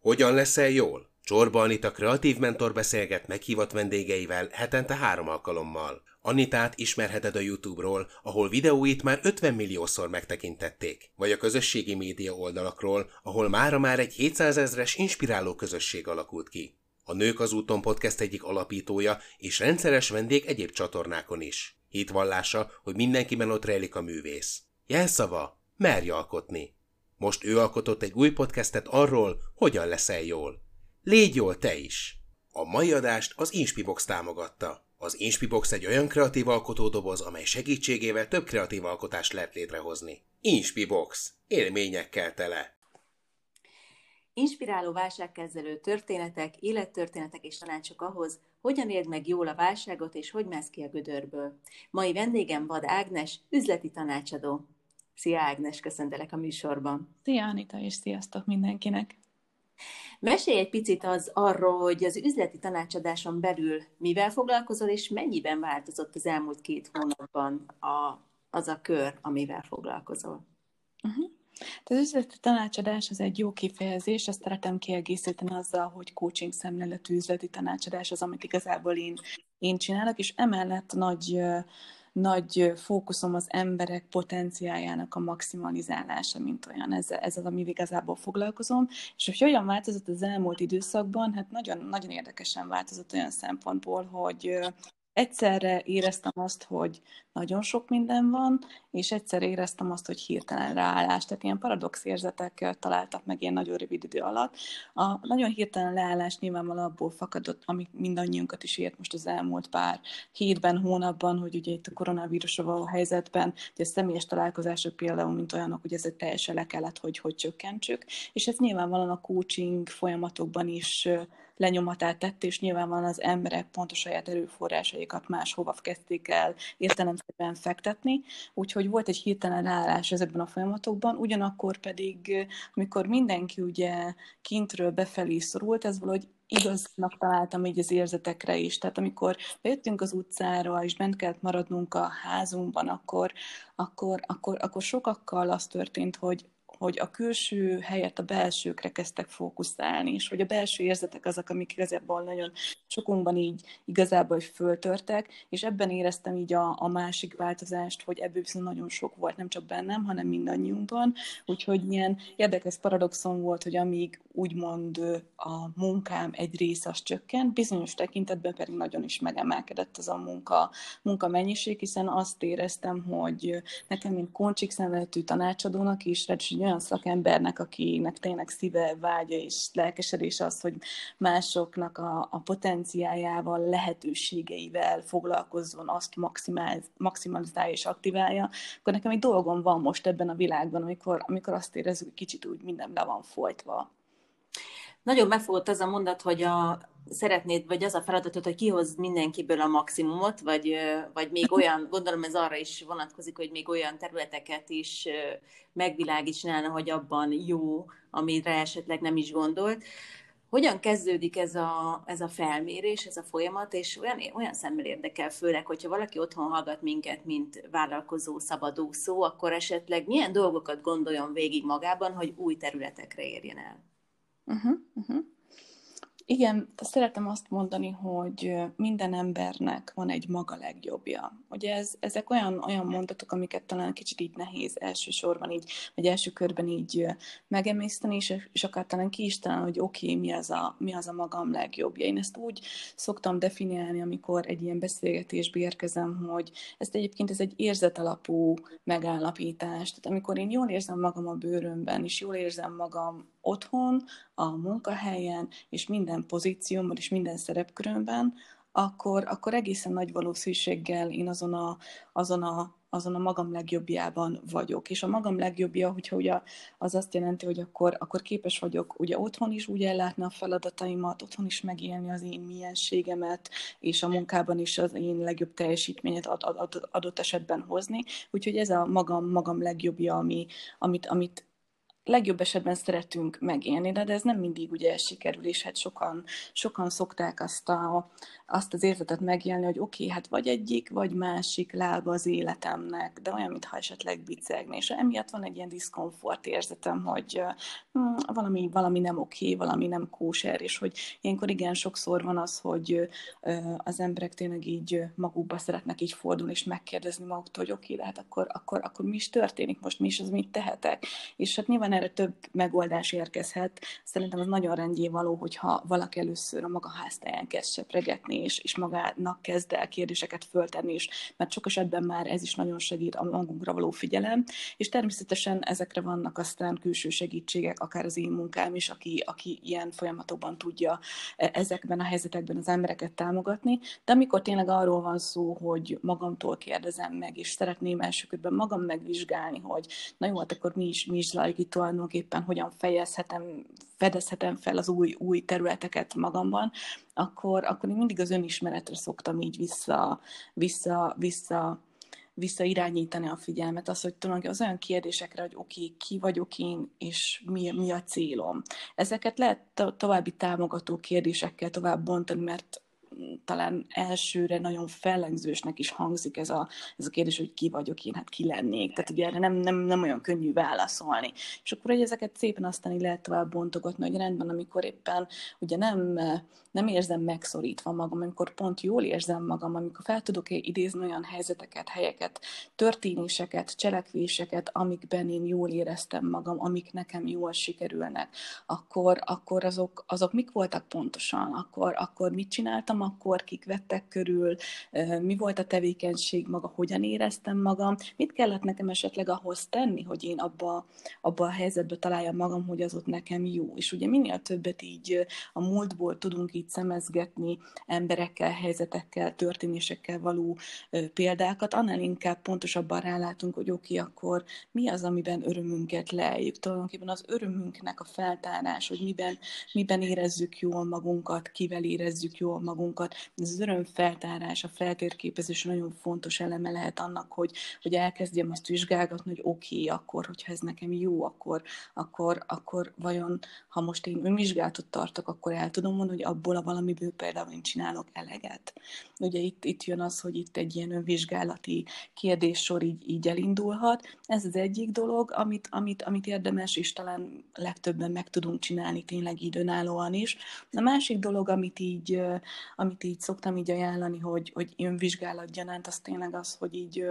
Hogyan leszel jól? Csorba Anita kreatív mentor beszélget meghívott vendégeivel hetente három alkalommal. Anitát ismerheted a YouTube-ról, ahol videóit már 50 milliószor megtekintették, vagy a közösségi média oldalakról, ahol mára már egy 700 ezres inspiráló közösség alakult ki. A Nők az úton podcast egyik alapítója és rendszeres vendég egyéb csatornákon is. Hitvallása, hogy mindenkiben ott rejlik a művész. Jelszava, merj alkotni. Most ő alkotott egy új podcastet arról, hogyan leszel jól. Légy jól te is! A mai adást az Inspibox támogatta. Az Inspibox egy olyan kreatív alkotódoboz, amely segítségével több kreatív alkotást lehet létrehozni. Inspibox. Élményekkel tele. Inspiráló válságkezelő történetek, élettörténetek és tanácsok ahhoz, hogyan éld meg jól a válságot és hogy mász ki a gödörből. Mai vendégem Vad Ágnes, üzleti tanácsadó. Szia Ágnes, köszöntelek a műsorban. Szia Anita, és sziasztok mindenkinek! Mesélj egy picit az arról, hogy az üzleti tanácsadáson belül mivel foglalkozol, és mennyiben változott az elmúlt két hónapban a, az a kör, amivel foglalkozol. Uh-huh. Az üzleti tanácsadás az egy jó kifejezés, ezt szeretem kiegészíteni azzal, hogy coaching szemléletű üzleti tanácsadás az, amit igazából én, én csinálok, és emellett nagy nagy fókuszom az emberek potenciáljának a maximalizálása, mint olyan. Ez, ez az, ami igazából foglalkozom. És hogy hogyan változott az elmúlt időszakban, hát nagyon, nagyon érdekesen változott olyan szempontból, hogy egyszerre éreztem azt, hogy nagyon sok minden van, és egyszerre éreztem azt, hogy hirtelen ráállás. Tehát ilyen paradox érzetek találtak meg ilyen nagyon rövid idő alatt. A nagyon hirtelen leállás nyilvánvalóan abból fakadott, ami mindannyiunkat is ért most az elmúlt pár hétben, hónapban, hogy ugye itt a koronavírusra való helyzetben, hogy a személyes találkozások például, mint olyanok, hogy ezek teljesen le kellett, hogy, hogy csökkentsük, és ez nyilvánvalóan a coaching folyamatokban is lenyomatát tett, és nyilvánvalóan az emberek pont a saját erőforrásaikat máshova kezdték el értelemszerűen fektetni, úgyhogy volt egy hirtelen ráállás ezekben a folyamatokban, ugyanakkor pedig, amikor mindenki ugye kintről befelé szorult, ez valahogy igaznak találtam így az érzetekre is. Tehát amikor bejöttünk az utcára, és bent kellett maradnunk a házunkban, akkor, akkor, akkor, akkor sokakkal az történt, hogy hogy a külső helyett a belsőkre kezdtek fókuszálni, és hogy a belső érzetek azok, amik igazából nagyon sokunkban így igazából föltörtek, és ebben éreztem így a, a másik változást, hogy ebből viszont nagyon sok volt, nem csak bennem, hanem mindannyiunkban, úgyhogy ilyen érdekes paradoxon volt, hogy amíg úgymond a munkám egy része az csökkent, bizonyos tekintetben pedig nagyon is megemelkedett az a munka, munka mennyiség, hiszen azt éreztem, hogy nekem, mint koncsik szemletű tanácsadónak is, egy olyan szakembernek, akinek tényleg szíve, vágya és lelkesedés az, hogy másoknak a, a potenciájával, lehetőségeivel foglalkozzon, azt maximál, maximalizálja és aktiválja, akkor nekem egy dolgom van most ebben a világban, amikor, amikor azt érezzük, hogy kicsit úgy minden le van folytva. Nagyon megfogott az a mondat, hogy a, szeretnéd, vagy az a feladatod, hogy kihoz mindenkiből a maximumot, vagy, vagy még olyan, gondolom ez arra is vonatkozik, hogy még olyan területeket is megvilágítsnálna, hogy abban jó, amire esetleg nem is gondolt. Hogyan kezdődik ez a, ez a felmérés, ez a folyamat, és olyan, olyan szemmel érdekel, főleg, hogyha valaki otthon hallgat minket, mint vállalkozó, szabadúszó, akkor esetleg milyen dolgokat gondoljon végig magában, hogy új területekre érjen el? Uh-huh, uh-huh. Igen, szeretem azt mondani, hogy minden embernek van egy maga legjobbja. Ugye ez, ezek olyan, olyan mondatok, amiket talán kicsit így nehéz elsősorban így, vagy első körben így megemészteni, és, és akár talán ki is talán, hogy oké, okay, mi, az a, mi az a magam legjobbja. Én ezt úgy szoktam definiálni, amikor egy ilyen beszélgetésbe érkezem, hogy ezt egyébként ez egy érzetalapú megállapítás. Tehát amikor én jól érzem magam a bőrömben, és jól érzem magam otthon, a munkahelyen, és minden pozíciómban, és minden szerepkörömben, akkor, akkor egészen nagy valószínűséggel én azon a, azon a azon a magam legjobbjában vagyok. És a magam legjobbja, hogyha ugye az azt jelenti, hogy akkor, akkor képes vagyok ugye otthon is úgy ellátni a feladataimat, otthon is megélni az én mienségemet, és a munkában is az én legjobb teljesítményet ad, ad, ad, adott esetben hozni. Úgyhogy ez a magam, magam legjobbja, ami, amit, amit legjobb esetben szeretünk megélni, de ez nem mindig ugye sikerül, és hát sokan, sokan szokták azt, a, azt az érzetet megélni, hogy oké, okay, hát vagy egyik, vagy másik lába az életemnek, de olyan, mintha esetleg bicegni, és emiatt van egy ilyen diszkomfort érzetem, hogy hm, valami, valami nem oké, okay, valami nem kóser, és hogy ilyenkor igen, sokszor van az, hogy az emberek tényleg így magukba szeretnek így fordulni, és megkérdezni maguktól, hogy oké, okay, de hát akkor, akkor, akkor mi is történik most, mi is az, mit tehetek, és hát nyilván erre több megoldás érkezhet. Szerintem az nagyon rendjén való, hogyha valaki először a maga háztáján kezd sepregetni, és, és magának kezd el kérdéseket föltenni, és mert sok esetben már ez is nagyon segít a magunkra való figyelem, és természetesen ezekre vannak aztán külső segítségek, akár az én munkám is, aki, aki ilyen folyamatokban tudja e, ezekben a helyzetekben az embereket támogatni, de amikor tényleg arról van szó, hogy magamtól kérdezem meg, és szeretném első magam megvizsgálni, hogy na jó, hát akkor mi is, mi is zajlik itt tulajdonképpen hogyan fejezhetem, fedezhetem fel az új, új területeket magamban, akkor, akkor én mindig az önismeretre szoktam így vissza, vissza, vissza visszairányítani a figyelmet, az, hogy tulajdonképpen az olyan kérdésekre, hogy oké, okay, ki vagyok én, és mi, mi a célom. Ezeket lehet to- további támogató kérdésekkel tovább bontani, mert talán elsőre nagyon fellengzősnek is hangzik ez a, ez a kérdés, hogy ki vagyok én, hát ki lennék. Tehát ugye erre nem, nem, nem olyan könnyű válaszolni. És akkor hogy ezeket szépen aztán így lehet tovább bontogatni, hogy rendben, amikor éppen ugye nem, nem érzem megszorítva magam, amikor pont jól érzem magam, amikor fel tudok idézni olyan helyzeteket, helyeket, történéseket, cselekvéseket, amikben én jól éreztem magam, amik nekem jól sikerülnek, akkor, akkor azok, azok mik voltak pontosan, akkor, akkor mit csináltam, akkor kik vettek körül, mi volt a tevékenység maga, hogyan éreztem magam, mit kellett nekem esetleg ahhoz tenni, hogy én abba, abba a helyzetbe találjam magam, hogy az ott nekem jó. És ugye minél többet így a múltból tudunk így szemezgetni emberekkel, helyzetekkel, történésekkel való példákat, annál inkább pontosabban rálátunk, hogy oké, okay, akkor mi az, amiben örömünket lejjük. Tulajdonképpen az örömünknek a feltárás, hogy miben, miben érezzük jól magunkat, kivel érezzük jól magunkat. Ez az öröm feltárás, a feltérképezés nagyon fontos eleme lehet annak, hogy, hogy elkezdjem azt vizsgálgatni, hogy oké, okay, akkor, hogyha ez nekem jó, akkor, akkor, akkor vajon, ha most én önvizsgálatot tartok, akkor el tudom mondani, hogy abból a valamiből például én csinálok eleget. Ugye itt, itt jön az, hogy itt egy ilyen önvizsgálati kérdéssor így, így elindulhat. Ez az egyik dolog, amit, amit, amit érdemes, és talán legtöbben meg tudunk csinálni tényleg így önállóan is. A másik dolog, amit így, amit így szoktam így ajánlani, hogy, hogy önvizsgálat gyanánt, az tényleg az, hogy így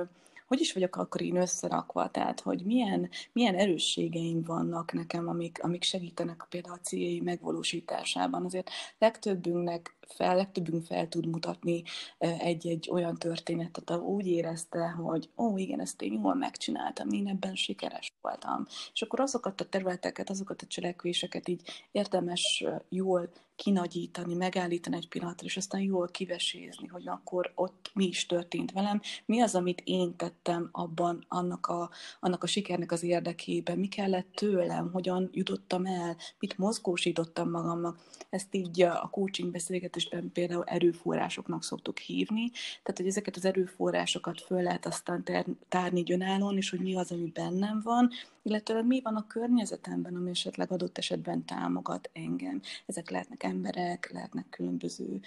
hogy is vagyok akkor én összerakva, tehát hogy milyen, milyen erősségeim vannak nekem, amik, amik segítenek például a céljai megvalósításában. Azért legtöbbünknek fel, legtöbbünk fel tud mutatni egy-egy olyan történetet, ahol úgy érezte, hogy ó, igen, ezt én jól megcsináltam, én ebben sikeres voltam. És akkor azokat a területeket, azokat a cselekvéseket így érdemes jól kinagyítani, megállítani egy pillanatra, és aztán jól kivesézni, hogy akkor ott mi is történt velem, mi az, amit én tettem abban, annak a, annak a sikernek az érdekében, mi kellett tőlem, hogyan jutottam el, mit mozgósítottam magamnak. Ezt így a coaching beszélgetésben például erőforrásoknak szoktuk hívni, tehát hogy ezeket az erőforrásokat föl lehet aztán tárni önállóan, és hogy mi az, ami bennem van, illetve mi van a környezetemben, ami esetleg adott esetben támogat engem. Ezek lehetnek emberek, lehetnek különböző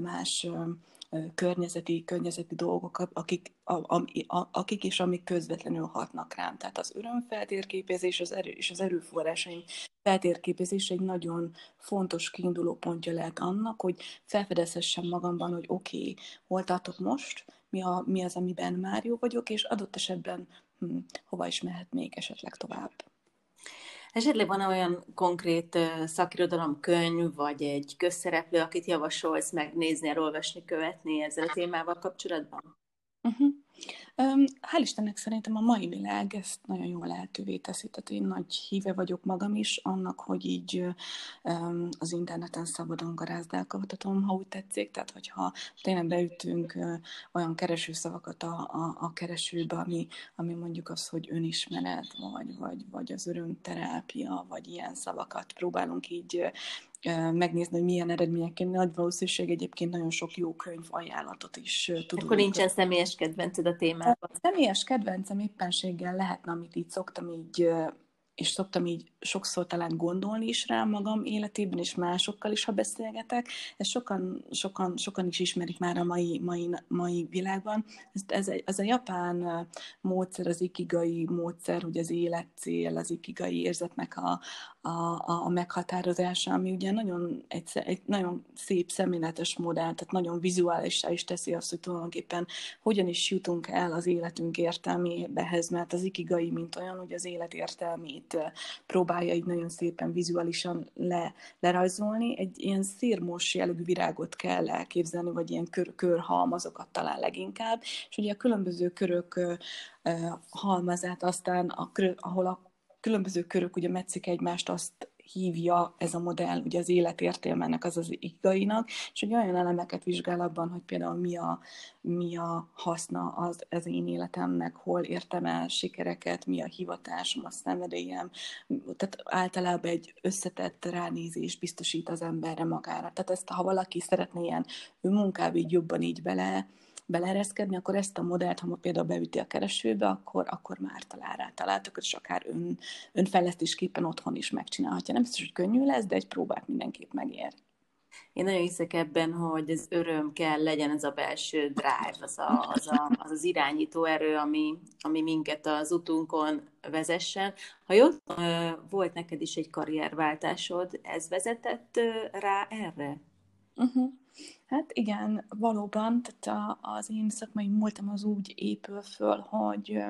más környezeti, környezeti dolgok, akik, a, a, akik és amik közvetlenül hatnak rám. Tehát az öröm feltérképezés az erő, és az erőforrásaim feltérképezés egy nagyon fontos kiinduló pontja lehet annak, hogy felfedezhessem magamban, hogy oké, okay, hol tartok most, mi, a, mi az, amiben már jó vagyok, és adott esetben hm, hova is mehet még esetleg tovább. Esetleg van olyan konkrét szakirodalom könyv, vagy egy közszereplő, akit javasolsz megnézni, elolvasni, követni ezzel a témával kapcsolatban? Uh-huh. Hál' Istennek szerintem a mai világ ezt nagyon jól lehetővé teszi. Tehát én nagy híve vagyok magam is annak, hogy így az interneten szabadon garázdálkodhatom, ha úgy tetszik. Tehát, hogyha tényleg beütünk olyan keresőszavakat a, a, a keresőbe, ami, ami mondjuk az, hogy önismeret, vagy, vagy, vagy az örömterápia, vagy ilyen szavakat próbálunk így megnézni, hogy milyen eredményekkel. Nagy valószínűség egyébként nagyon sok jó könyv ajánlatot is tudunk. Akkor nincsen személyes kedvenced a témában? A személyes kedvencem éppenséggel lehetne, amit így szoktam így és szoktam így sokszor talán gondolni is rá magam életében, és másokkal is, ha beszélgetek. Ezt sokan, sokan, sokan is ismerik már a mai, mai, mai világban. Ez, ez, egy, ez a japán módszer, az ikigai módszer, hogy az életcél, az ikigai érzetnek a, a, a meghatározása, ami ugye nagyon, egy, egy nagyon szép szemléletes modell, tehát nagyon vizuálisá is teszi azt, hogy tulajdonképpen hogyan is jutunk el az életünk értelmébehez, mert az ikigai, mint olyan, hogy az élet értelmét próbálja így nagyon szépen vizuálisan le, lerajzolni. Egy ilyen szírmos jellegű virágot kell elképzelni, vagy ilyen kör, körhalmazokat talán leginkább, és ugye a különböző körök halmazát aztán, a, ahol a különböző körök ugye metszik egymást, azt hívja ez a modell ugye az életértelmenek, az az igainak, és hogy olyan elemeket vizsgál abban, hogy például mi a, mi a haszna az, az én életemnek, hol értem el sikereket, mi a hivatásom, a szenvedélyem, tehát általában egy összetett ránézés biztosít az emberre magára. Tehát ezt, ha valaki szeretné ilyen önmunkába így jobban így bele belereszkedni, akkor ezt a modellt, ha ma például beüti a keresőbe, akkor, akkor már talál rá találtak, és akár ön, önfejlesztésképpen otthon is megcsinálhatja. Nem biztos, hogy könnyű lesz, de egy próbát mindenképp megér. Én nagyon hiszek ebben, hogy az öröm kell legyen ez a belső drive, az a, az, a, az, az irányító erő, ami, ami minket az utunkon vezessen. Ha jó, volt neked is egy karrierváltásod, ez vezetett rá erre? Uh-huh. Hát igen, valóban, tehát a, az én szakmai múltam az úgy épül föl, hogy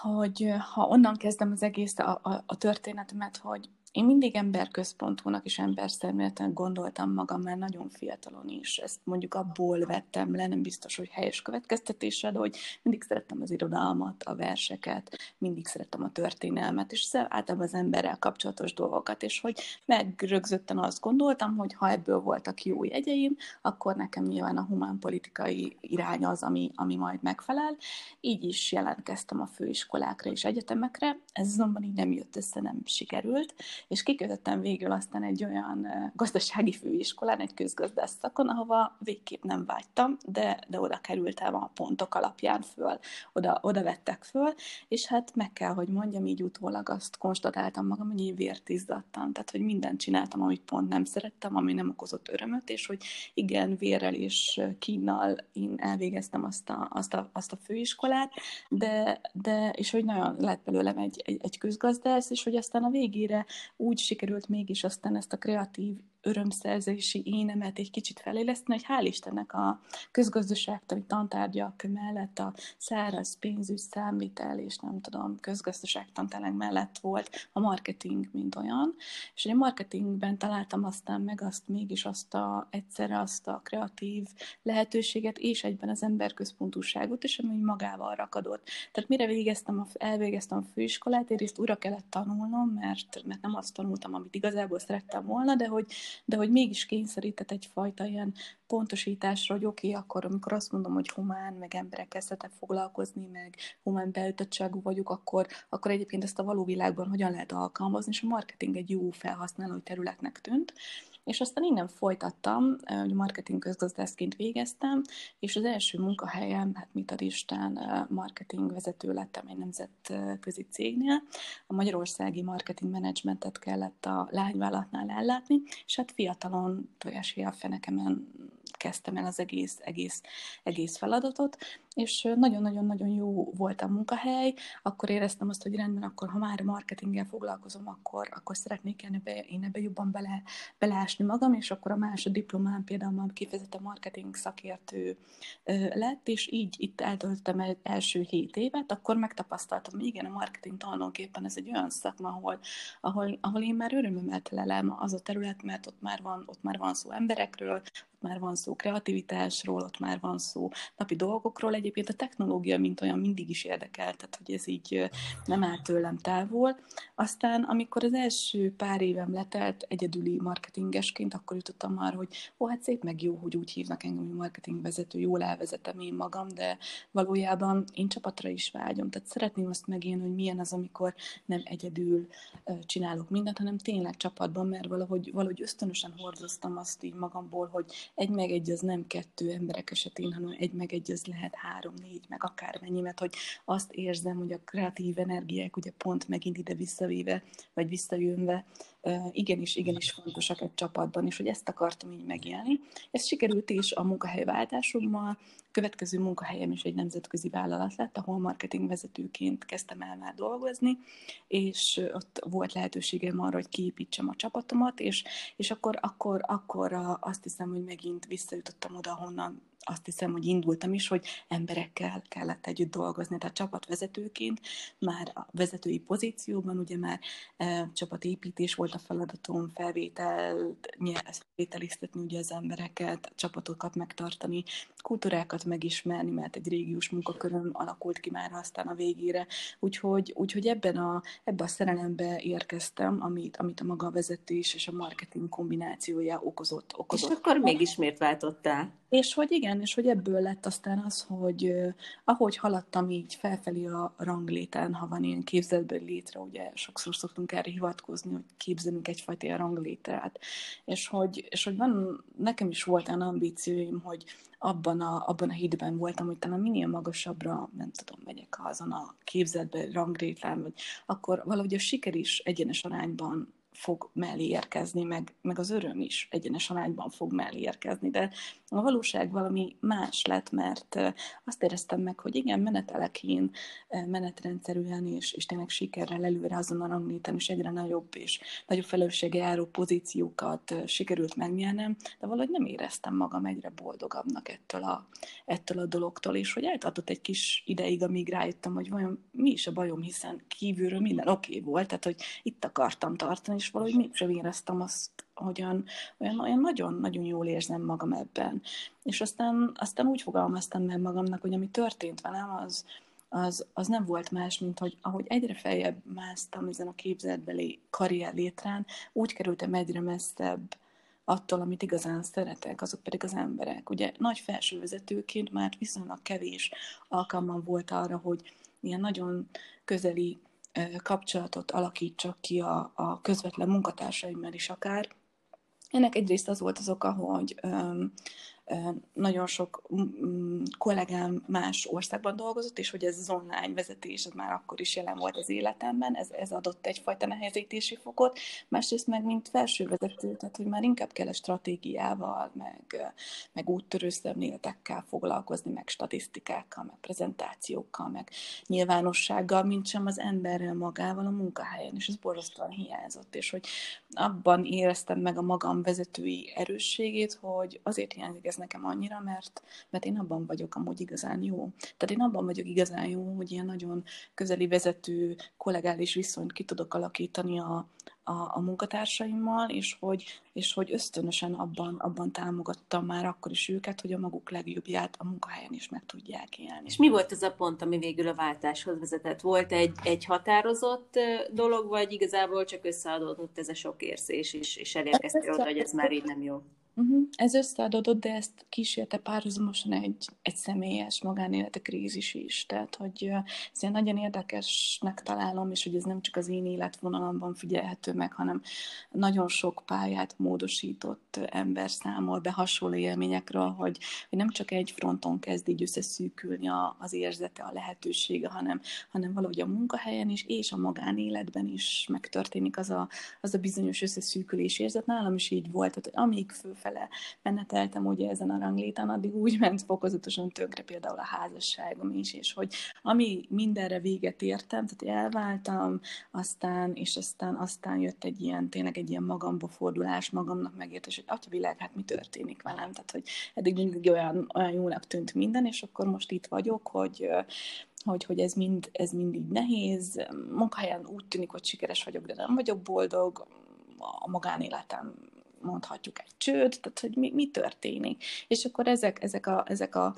hogy ha onnan kezdem az egész a, a, a történetemet, hogy én mindig emberközpontúnak és emberszerméletnek gondoltam magam már nagyon fiatalon is. Ezt mondjuk abból vettem le, nem biztos, hogy helyes következtetésre, de hogy mindig szerettem az irodalmat, a verseket, mindig szerettem a történelmet, és általában az emberrel kapcsolatos dolgokat, és hogy megrögzötten azt gondoltam, hogy ha ebből voltak jó jegyeim, akkor nekem nyilván a humánpolitikai irány az, ami, ami majd megfelel. Így is jelentkeztem a főiskolákra és egyetemekre, ez azonban így nem jött össze, nem sikerült, és kikötöttem végül aztán egy olyan gazdasági főiskolán, egy közgazdász szakon, ahova végképp nem vágytam, de, de oda kerültem a pontok alapján föl, oda, oda vettek föl, és hát meg kell, hogy mondjam, így utólag azt konstatáltam magam, hogy így vért izzadtam, tehát hogy mindent csináltam, amit pont nem szerettem, ami nem okozott örömöt, és hogy igen, vérrel és kínnal én elvégeztem azt a, azt a, azt a főiskolát, de, de és hogy nagyon lett belőlem egy, egy, egy közgazdász, és hogy aztán a végére úgy sikerült mégis aztán ezt a kreatív örömszerzési énemet egy kicsit feléleszteni, hogy hál' Istennek a közgazdaságtani tantárgyak mellett a száraz pénzügy, számvitel és nem tudom, közgazdaságtantának mellett volt a marketing, mint olyan. És a marketingben találtam aztán meg azt mégis azt a, egyszerre azt a kreatív lehetőséget, és egyben az emberközpontúságot, és ami magával rakadott. Tehát mire végeztem a, elvégeztem a főiskolát, egyrészt újra kellett tanulnom, mert, mert nem azt tanultam, amit igazából szerettem volna, de hogy de hogy mégis kényszerített egyfajta ilyen pontosításra, hogy oké, okay, akkor amikor azt mondom, hogy humán, meg emberek kezdetek foglalkozni, meg humán beütöttségű vagyok, akkor, akkor egyébként ezt a való világban hogyan lehet alkalmazni, és a marketing egy jó felhasználó területnek tűnt. És aztán innen folytattam, hogy marketing közgazdászként végeztem, és az első munkahelyem, hát mit ad Isten, marketing vezető lettem egy nemzetközi cégnél. A magyarországi marketing menedzsmentet kellett a lányvállalatnál ellátni, és hát fiatalon tojási a fenekemen kezdtem el az egész, egész, egész feladatot, és nagyon-nagyon-nagyon jó volt a munkahely, akkor éreztem azt, hogy rendben, akkor ha már marketinggel foglalkozom, akkor, akkor szeretnék ebbe, én ebbe jobban bele, beleásni magam, és akkor a másod diplomám például már kifejezetten marketing szakértő lett, és így itt eltöltöttem el első hét évet, akkor megtapasztaltam, hogy igen, a marketing tulajdonképpen ez egy olyan szakma, ahol, ahol, ahol én már örömömmel telelem az a terület, mert ott már van, ott már van szó emberekről, ott már van szó kreativitásról, ott már van szó napi dolgokról, egy egyébként a technológia, mint olyan mindig is érdekelt, tehát hogy ez így nem áll tőlem távol. Aztán, amikor az első pár évem letelt egyedüli marketingesként, akkor jutottam arra, hogy ó, hát szép meg jó, hogy úgy hívnak engem, hogy marketingvezető, jól elvezetem én magam, de valójában én csapatra is vágyom. Tehát szeretném azt megélni, hogy milyen az, amikor nem egyedül csinálok mindent, hanem tényleg csapatban, mert valahogy, valahogy ösztönösen hordoztam azt így magamból, hogy egy meg egy az nem kettő emberek esetén, hanem egy meg egy az lehet három-négy, meg akármennyi, mert hogy azt érzem, hogy a kreatív energiák ugye pont megint ide visszavéve, vagy visszajönve, igenis, igenis fontosak egy csapatban, és hogy ezt akartam így megélni. Ez sikerült is a munkahelyváltásommal, következő munkahelyem is egy nemzetközi vállalat lett, ahol marketing vezetőként kezdtem el már dolgozni, és ott volt lehetőségem arra, hogy kiépítsem a csapatomat, és, és akkor, akkor, akkor azt hiszem, hogy megint visszajutottam oda, honnan azt hiszem, hogy indultam is, hogy emberekkel kellett együtt dolgozni. Tehát csapatvezetőként már a vezetői pozícióban ugye már e, csapatépítés volt a feladatom, felvétel, felvételiztetni ugye az embereket, csapatokat megtartani, kultúrákat megismerni, mert egy régiós munkaköröm alakult ki már aztán a végére. Úgyhogy, úgyhogy ebben a, ebben a szerelembe érkeztem, amit, amit a maga vezetés és a marketing kombinációja okozott. okozott. És akkor mégis miért váltottál? És hogy igen, és hogy ebből lett aztán az, hogy ahogy haladtam így felfelé a ranglétán, ha van ilyen képzetből létre, ugye sokszor szoktunk erre hivatkozni, hogy képzelünk egyfajta ranglétrát, és hogy, és hogy van, nekem is volt olyan ambícióim, hogy abban a, abban a hídben voltam, hogy talán minél magasabbra, nem tudom, megyek azon a képzetbe, ranglétlán, vagy akkor valahogy a siker is egyenes arányban fog mellé érkezni, meg, meg az öröm is egyenes arányban fog mellé érkezni, de a valóság valami más lett, mert azt éreztem meg, hogy igen, menetelek én menetrendszerűen, és, és tényleg sikerrel előre azon a rangléten is egyre nagyobb és nagyobb felelőssége járó pozíciókat sikerült megnyernem, de valahogy nem éreztem magam egyre boldogabbnak ettől a, ettől a dologtól, és hogy eltartott egy kis ideig, amíg rájöttem, hogy vajon mi is a bajom, hiszen kívülről minden oké okay volt, tehát hogy itt akartam tartani, és valahogy mégsem éreztem azt, hogyan olyan, olyan nagyon-nagyon jól érzem magam ebben. És aztán, aztán úgy fogalmaztam meg magamnak, hogy ami történt velem, az, az, az nem volt más, mint hogy ahogy egyre feljebb másztam ezen a képzetbeli karrier létrán, úgy kerültem egyre messzebb attól, amit igazán szeretek, azok pedig az emberek. Ugye nagy felsővezetőként már viszonylag kevés alkalmam volt arra, hogy ilyen nagyon közeli kapcsolatot alakítsak ki a, a közvetlen munkatársaimmal is akár. Ennek egyrészt az volt az oka, hogy nagyon sok kollégám más országban dolgozott, és hogy ez az online vezetés az már akkor is jelen volt az életemben, ez, ez adott egyfajta nehezítési fokot, másrészt meg mint felső vezető, tehát hogy már inkább kell a stratégiával, meg, meg úttörő szemléletekkel foglalkozni, meg statisztikákkal, meg prezentációkkal, meg nyilvánossággal, mint sem az emberrel magával a munkahelyen, és ez borzasztóan hiányzott, és hogy abban éreztem meg a magam vezetői erősségét, hogy azért hiányzik ez nekem annyira, mert, mert én abban vagyok amúgy igazán jó. Tehát én abban vagyok igazán jó, hogy ilyen nagyon közeli vezető, kollegális viszonyt ki tudok alakítani a, a, a munkatársaimmal, és hogy, és hogy ösztönösen abban, abban támogattam már akkor is őket, hogy a maguk legjobbját a munkahelyen is meg tudják élni. És mi volt ez a pont, ami végül a váltáshoz vezetett? Volt egy, egy határozott dolog, vagy igazából csak összeadódott ez a sok érzés, és, és elérkeztél oda, hogy ez már így nem jó? Uh-huh. Ez összeadódott, de ezt kísérte párhuzamosan egy, egy személyes magánélete krízis is. Tehát, hogy ezt én nagyon érdekesnek találom, és hogy ez nem csak az én életvonalamban figyelhető meg, hanem nagyon sok pályát módosított ember számol be hasonló élményekről, hogy, hogy nem csak egy fronton kezd így összeszűkülni a, az érzete, a lehetősége, hanem, hanem valahogy a munkahelyen is, és a magánéletben is megtörténik az a, az a bizonyos összeszűkülés érzet. Nálam is így volt, tehát, amíg fölfelé fele meneteltem ugye ezen a ranglétán, addig úgy ment fokozatosan tönkre például a házasságom is, és hogy ami mindenre véget értem, tehát elváltam, aztán, és aztán, aztán jött egy ilyen, tényleg egy ilyen magamba fordulás, magamnak megértés, hogy atya világ, hát mi történik velem, tehát hogy eddig mindig olyan, olyan jónak tűnt minden, és akkor most itt vagyok, hogy hogy, hogy ez, mind, ez mind így nehéz, munkahelyen úgy tűnik, hogy sikeres vagyok, de nem vagyok boldog, a magánéletem mondhatjuk egy csőd, tehát hogy mi, mi történik. És akkor ezek, ezek a, ezek a,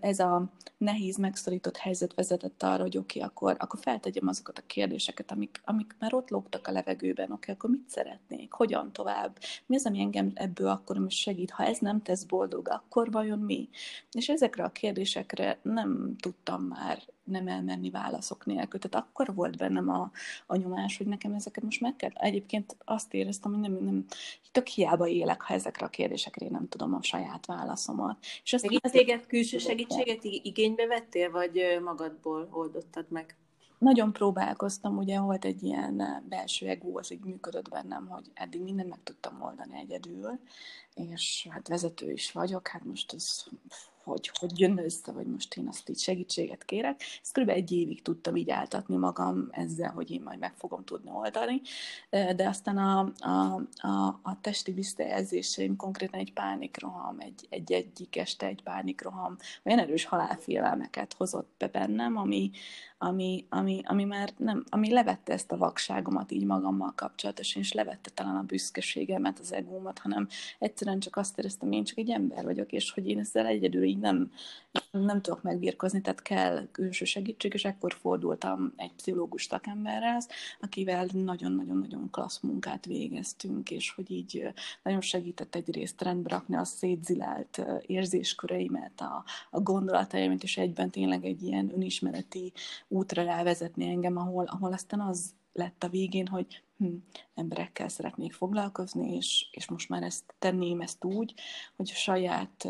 ez, a nehéz, megszorított helyzet vezetett arra, hogy oké, okay, akkor, akkor feltegyem azokat a kérdéseket, amik, amik már ott lógtak a levegőben, oké, okay, akkor mit szeretnék, hogyan tovább, mi az, ami engem ebből akkor is segít, ha ez nem tesz boldog, akkor vajon mi? És ezekre a kérdésekre nem tudtam már nem elmenni válaszok nélkül. Tehát akkor volt bennem a, a nyomás, hogy nekem ezeket most meg kell. Egyébként azt éreztem, hogy nem, nem tök hiába élek, ha ezekre a kérdésekre én nem tudom a saját válaszomat. És azt Meg téged külső segítséget igénybe vettél, vagy magadból oldottad meg? nagyon próbálkoztam, ugye volt egy ilyen belső ego, az így működött bennem, hogy eddig mindent meg tudtam oldani egyedül, és hát vezető is vagyok, hát most ez hogy, hogy jön össze, vagy most én azt így segítséget kérek. Ezt kb. egy évig tudtam így áltatni magam ezzel, hogy én majd meg fogom tudni oldani, de aztán a, a, a, a testi visszajelzéseim konkrétan egy pánikroham, egy, egy egyik este egy pánikroham, olyan erős halálfélelmeket hozott be bennem, ami, ami, ami, ami már nem, ami levette ezt a vakságomat így magammal kapcsolatosan, és levette talán a büszkeségemet, az egómat, hanem egyszerűen csak azt éreztem, én csak egy ember vagyok, és hogy én ezzel egyedül így nem, nem tudok megbírkozni, tehát kell külső segítség, és ekkor fordultam egy pszichológus szakemberrel, akivel nagyon-nagyon-nagyon klassz munkát végeztünk, és hogy így nagyon segített egyrészt rendbe rakni a szétzilált érzésköreimet, a, a gondolataimat, és egyben tényleg egy ilyen önismereti útra rávezetni engem, ahol, ahol aztán az lett a végén, hogy hm, emberekkel szeretnék foglalkozni, és, és most már ezt tenném ezt úgy, hogy a saját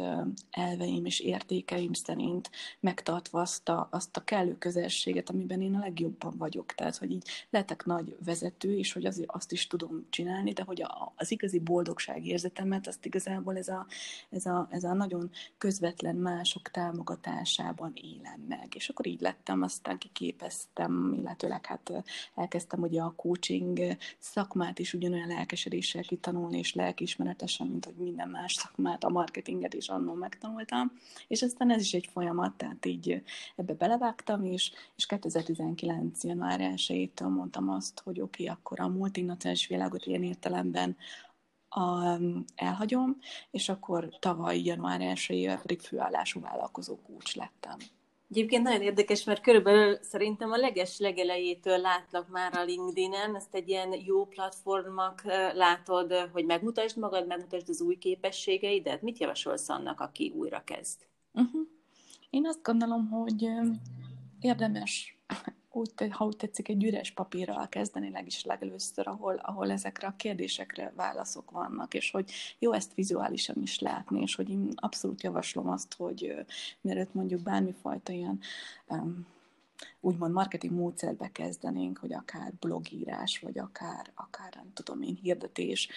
elveim és értékeim szerint megtartva azt a, azt a kellő közelséget, amiben én a legjobban vagyok. Tehát, hogy így lehetek nagy vezető, és hogy azért azt is tudom csinálni, de hogy a, az igazi boldogság érzetemet, azt igazából ez a, ez, a, ez a nagyon közvetlen mások támogatásában élem meg. És akkor így lettem, aztán kiképeztem, illetőleg hát elkezdtem ugye a coaching szakmát is ugyanolyan lelkesedéssel kitanulni, és lelkiismeretesen, mint hogy minden más szakmát, a marketinget is annól megtanultam, és aztán ez is egy folyamat, tehát így ebbe belevágtam, és, és 2019. január 1 mondtam azt, hogy oké, okay, akkor a multinacionális világot ilyen értelemben a, elhagyom, és akkor tavaly január 1 pedig főállású vállalkozó kulcs lettem. Egyébként nagyon érdekes, mert körülbelül szerintem a leges legelejétől látlak már a LinkedIn-en, ezt egy ilyen jó platformnak látod, hogy megmutasd magad, megmutasd az új képességeidet. Mit javasolsz annak, aki újra kezd? Uh-huh. Én azt gondolom, hogy érdemes úgy, ha úgy tetszik, egy üres papírral kezdeni legis legelőször, ahol, ahol ezekre a kérdésekre válaszok vannak, és hogy jó ezt vizuálisan is látni, és hogy én abszolút javaslom azt, hogy mielőtt mondjuk bármifajta ilyen um, úgymond marketing módszerbe kezdenénk, hogy akár blogírás, vagy akár, akár nem tudom én, hirdetés,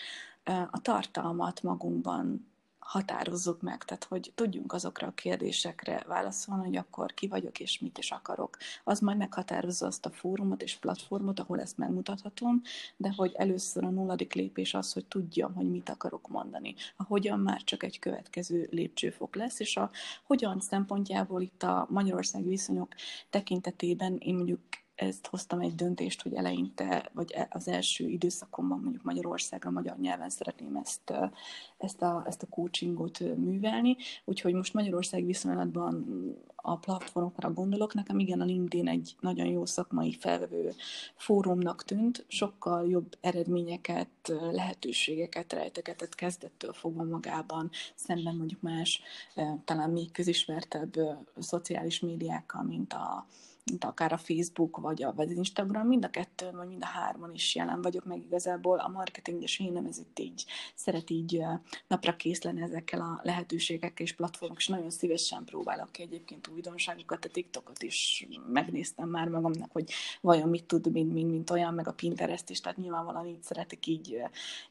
a tartalmat magunkban határozzuk meg, tehát hogy tudjunk azokra a kérdésekre válaszolni, hogy akkor ki vagyok és mit is akarok. Az majd meghatározza azt a fórumot és platformot, ahol ezt megmutathatom, de hogy először a nulladik lépés az, hogy tudjam, hogy mit akarok mondani. A hogyan már csak egy következő lépcsőfok lesz, és a hogyan szempontjából itt a Magyarország viszonyok tekintetében én mondjuk ezt hoztam egy döntést, hogy eleinte, vagy e, az első időszakomban mondjuk Magyarországra, magyar nyelven szeretném ezt, ezt, a, ezt a coachingot művelni, úgyhogy most Magyarország viszonylatban a platformokra gondolok, nekem igen a LinkedIn egy nagyon jó szakmai felvevő fórumnak tűnt, sokkal jobb eredményeket, lehetőségeket rejtegetett kezdettől fogva magában, szemben mondjuk más, talán még közismertebb szociális médiákkal, mint a mint akár a Facebook, vagy, a, vagy Instagram, mind a kettőn, vagy mind a hárman is jelen vagyok, meg igazából. A marketinges én nem ez itt így szeret így napra kész lenni ezekkel a lehetőségekkel és platformok, és nagyon szívesen próbálok ki egyébként újdonságokat, a TikTokot is megnéztem már magamnak, hogy vajon mit tud, mint, mint, mint olyan, meg a Pinterest is, tehát nyilvánvalóan így szeretek így,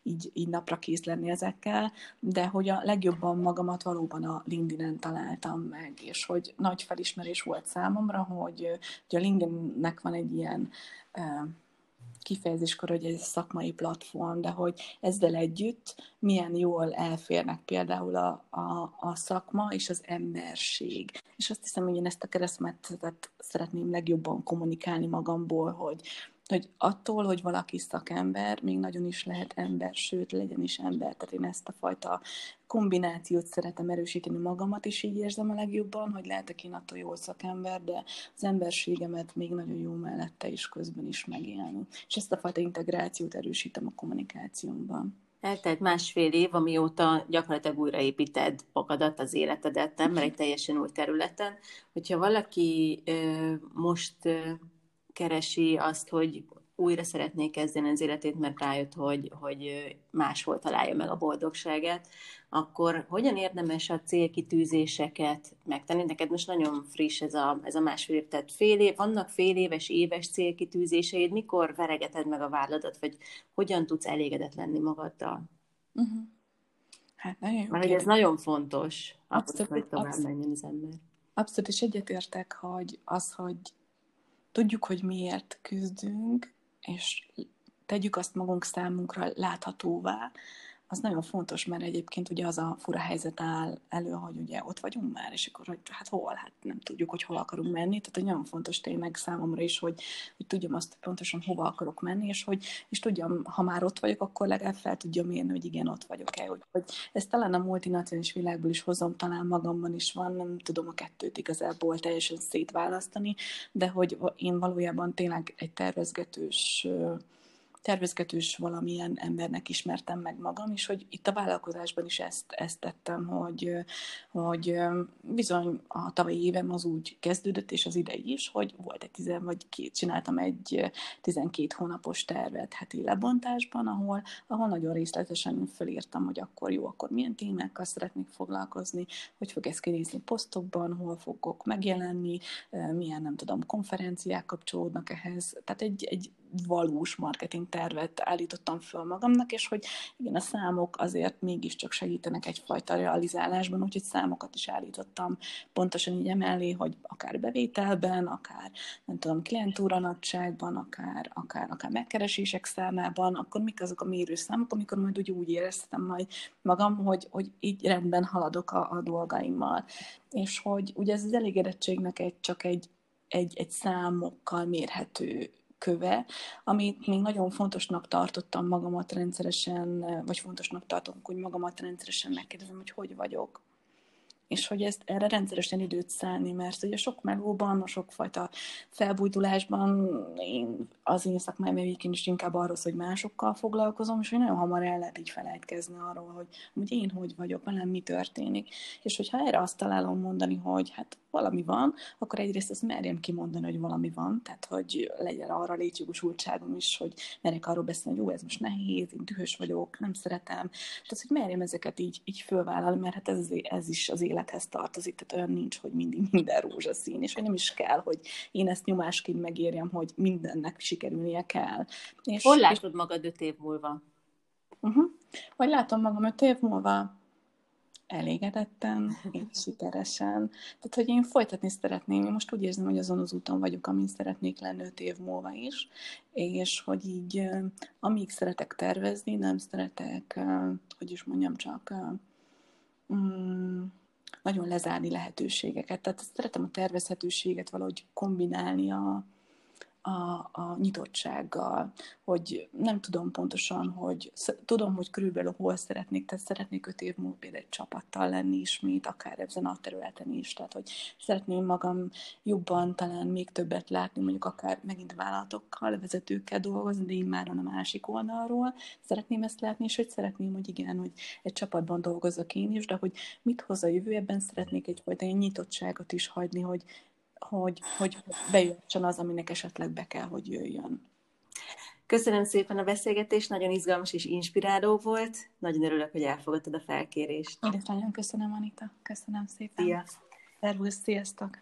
így, így napra kész lenni ezekkel, de hogy a legjobban magamat valóban a LinkedIn-en találtam meg, és hogy nagy felismerés volt számomra, hogy Ugye a LinkedInnek van egy ilyen kifejezéskor, hogy ez egy szakmai platform, de hogy ezzel együtt milyen jól elférnek például a, a, a szakma és az emberség. És azt hiszem, hogy én ezt a keresztmetszetet szeretném legjobban kommunikálni magamból, hogy hogy attól, hogy valaki szakember, még nagyon is lehet ember, sőt, legyen is ember. Tehát én ezt a fajta kombinációt szeretem erősíteni magamat, és így érzem a legjobban, hogy lehetek én attól jó szakember, de az emberségemet még nagyon jó mellette is közben is megélni. És ezt a fajta integrációt erősítem a kommunikációmban. Eltelt másfél év, amióta gyakorlatilag újraépíted magadat, az életedet, nem? Mert egy teljesen új területen. Hogyha valaki most keresi azt, hogy újra szeretné kezdeni az életét, mert rájött, hogy, hogy máshol találja meg a boldogságát, akkor hogyan érdemes a célkitűzéseket megtenni? Neked most nagyon friss ez a, ez a másfél év, tehát fél év, vannak fél éves, éves célkitűzéseid, mikor veregeted meg a válladat, vagy hogyan tudsz elégedett lenni magaddal? Uh-huh. Hát nagyon jó Mert ez nagyon fontos, abszolút, hogy tovább abszolút, menjen az ember. Abszolút, és egyetértek, hogy az, hogy tudjuk, hogy miért küzdünk, és tegyük azt magunk számunkra láthatóvá, az nagyon fontos, mert egyébként ugye az a fura helyzet áll elő, hogy ugye ott vagyunk már, és akkor, hogy hát hol, hát nem tudjuk, hogy hol akarunk menni, tehát hogy nagyon fontos tényleg számomra is, hogy, hogy tudjam azt pontosan hova akarok menni, és hogy és tudjam, ha már ott vagyok, akkor legalább fel tudjam mérni, hogy igen, ott vagyok-e, hogy, hogy ezt talán a multinacionális világból is hozom, talán magamban is van, nem tudom a kettőt igazából teljesen szétválasztani, de hogy én valójában tényleg egy tervezgetős tervezgetős valamilyen embernek ismertem meg magam, és hogy itt a vállalkozásban is ezt, ezt tettem, hogy, hogy bizony a tavalyi évem az úgy kezdődött, és az idei is, hogy volt egy tizen, vagy két, csináltam egy 12 hónapos tervet heti lebontásban, ahol, ahol nagyon részletesen felírtam, hogy akkor jó, akkor milyen témákkal szeretnék foglalkozni, hogy fog ez kinézni posztokban, hol fogok megjelenni, milyen, nem tudom, konferenciák kapcsolódnak ehhez. Tehát egy, egy valós marketing tervet állítottam föl magamnak, és hogy igen, a számok azért mégiscsak segítenek egyfajta realizálásban, úgyhogy számokat is állítottam pontosan így emellé, hogy akár bevételben, akár nem tudom, klientúra nagyságban, akár, akár, akár megkeresések számában, akkor mik azok a mérőszámok, amikor majd úgy, úgy éreztem majd magam, hogy, hogy így rendben haladok a, a dolgaimmal. És hogy ugye ez az elégedettségnek egy, csak egy, egy, egy számokkal mérhető köve, amit még nagyon fontosnak tartottam magamat rendszeresen, vagy fontosnak tartom, hogy magamat rendszeresen megkérdezem, hogy hogy vagyok és hogy ezt erre rendszeresen időt szállni, mert ugye sok melóban, a sokfajta felbújdulásban én az én szakmáim egyébként is inkább arról, hogy másokkal foglalkozom, és hogy nagyon hamar el lehet így felejtkezni arról, hogy, hogy én hogy vagyok, velem mi történik. És hogyha erre azt találom mondani, hogy hát valami van, akkor egyrészt azt merjem kimondani, hogy valami van, tehát hogy legyen arra létjogosultságom is, hogy merjek arról beszélni, hogy jó, ez most nehéz, én dühös vagyok, nem szeretem. Tehát, hogy merjem ezeket így, így fölvállalni, mert hát ez, ez is az élethez tartozik, tehát olyan nincs, hogy mindig minden rózsaszín, és hogy nem is kell, hogy én ezt nyomásként megérjem, hogy mindennek sikerülnie kell. És, Hol látod és... magad öt év múlva? Uh-huh. Vagy látom magam öt év múlva? elégedetten, és sikeresen. Tehát, hogy én folytatni szeretném, én most úgy érzem, hogy azon az úton vagyok, amin szeretnék lenni öt év múlva is, és hogy így, amíg szeretek tervezni, nem szeretek, hogy is mondjam, csak mm, nagyon lezárni lehetőségeket. Tehát szeretem a tervezhetőséget valahogy kombinálni a, a, a nyitottsággal, hogy nem tudom pontosan, hogy tudom, hogy körülbelül hol szeretnék, tehát szeretnék öt év múlva például egy csapattal lenni ismét, akár ezen a területen is, tehát hogy szeretném magam jobban, talán még többet látni, mondjuk akár megint vállalatokkal, vezetőkkel dolgozni, de már a másik oldalról. Szeretném ezt látni, és hogy szeretném, hogy igen, hogy egy csapatban dolgozok én is, de hogy mit hoz a jövő, ebben szeretnék egyfajta nyitottságot is hagyni, hogy hogy, hogy bejöjjön az, aminek esetleg be kell, hogy jöjjön. Köszönöm szépen a beszélgetést, nagyon izgalmas és inspiráló volt. Nagyon örülök, hogy elfogadtad a felkérést. Én nagyon köszönöm, Anita. Köszönöm szépen. Szia! Szervusz, sziasztok!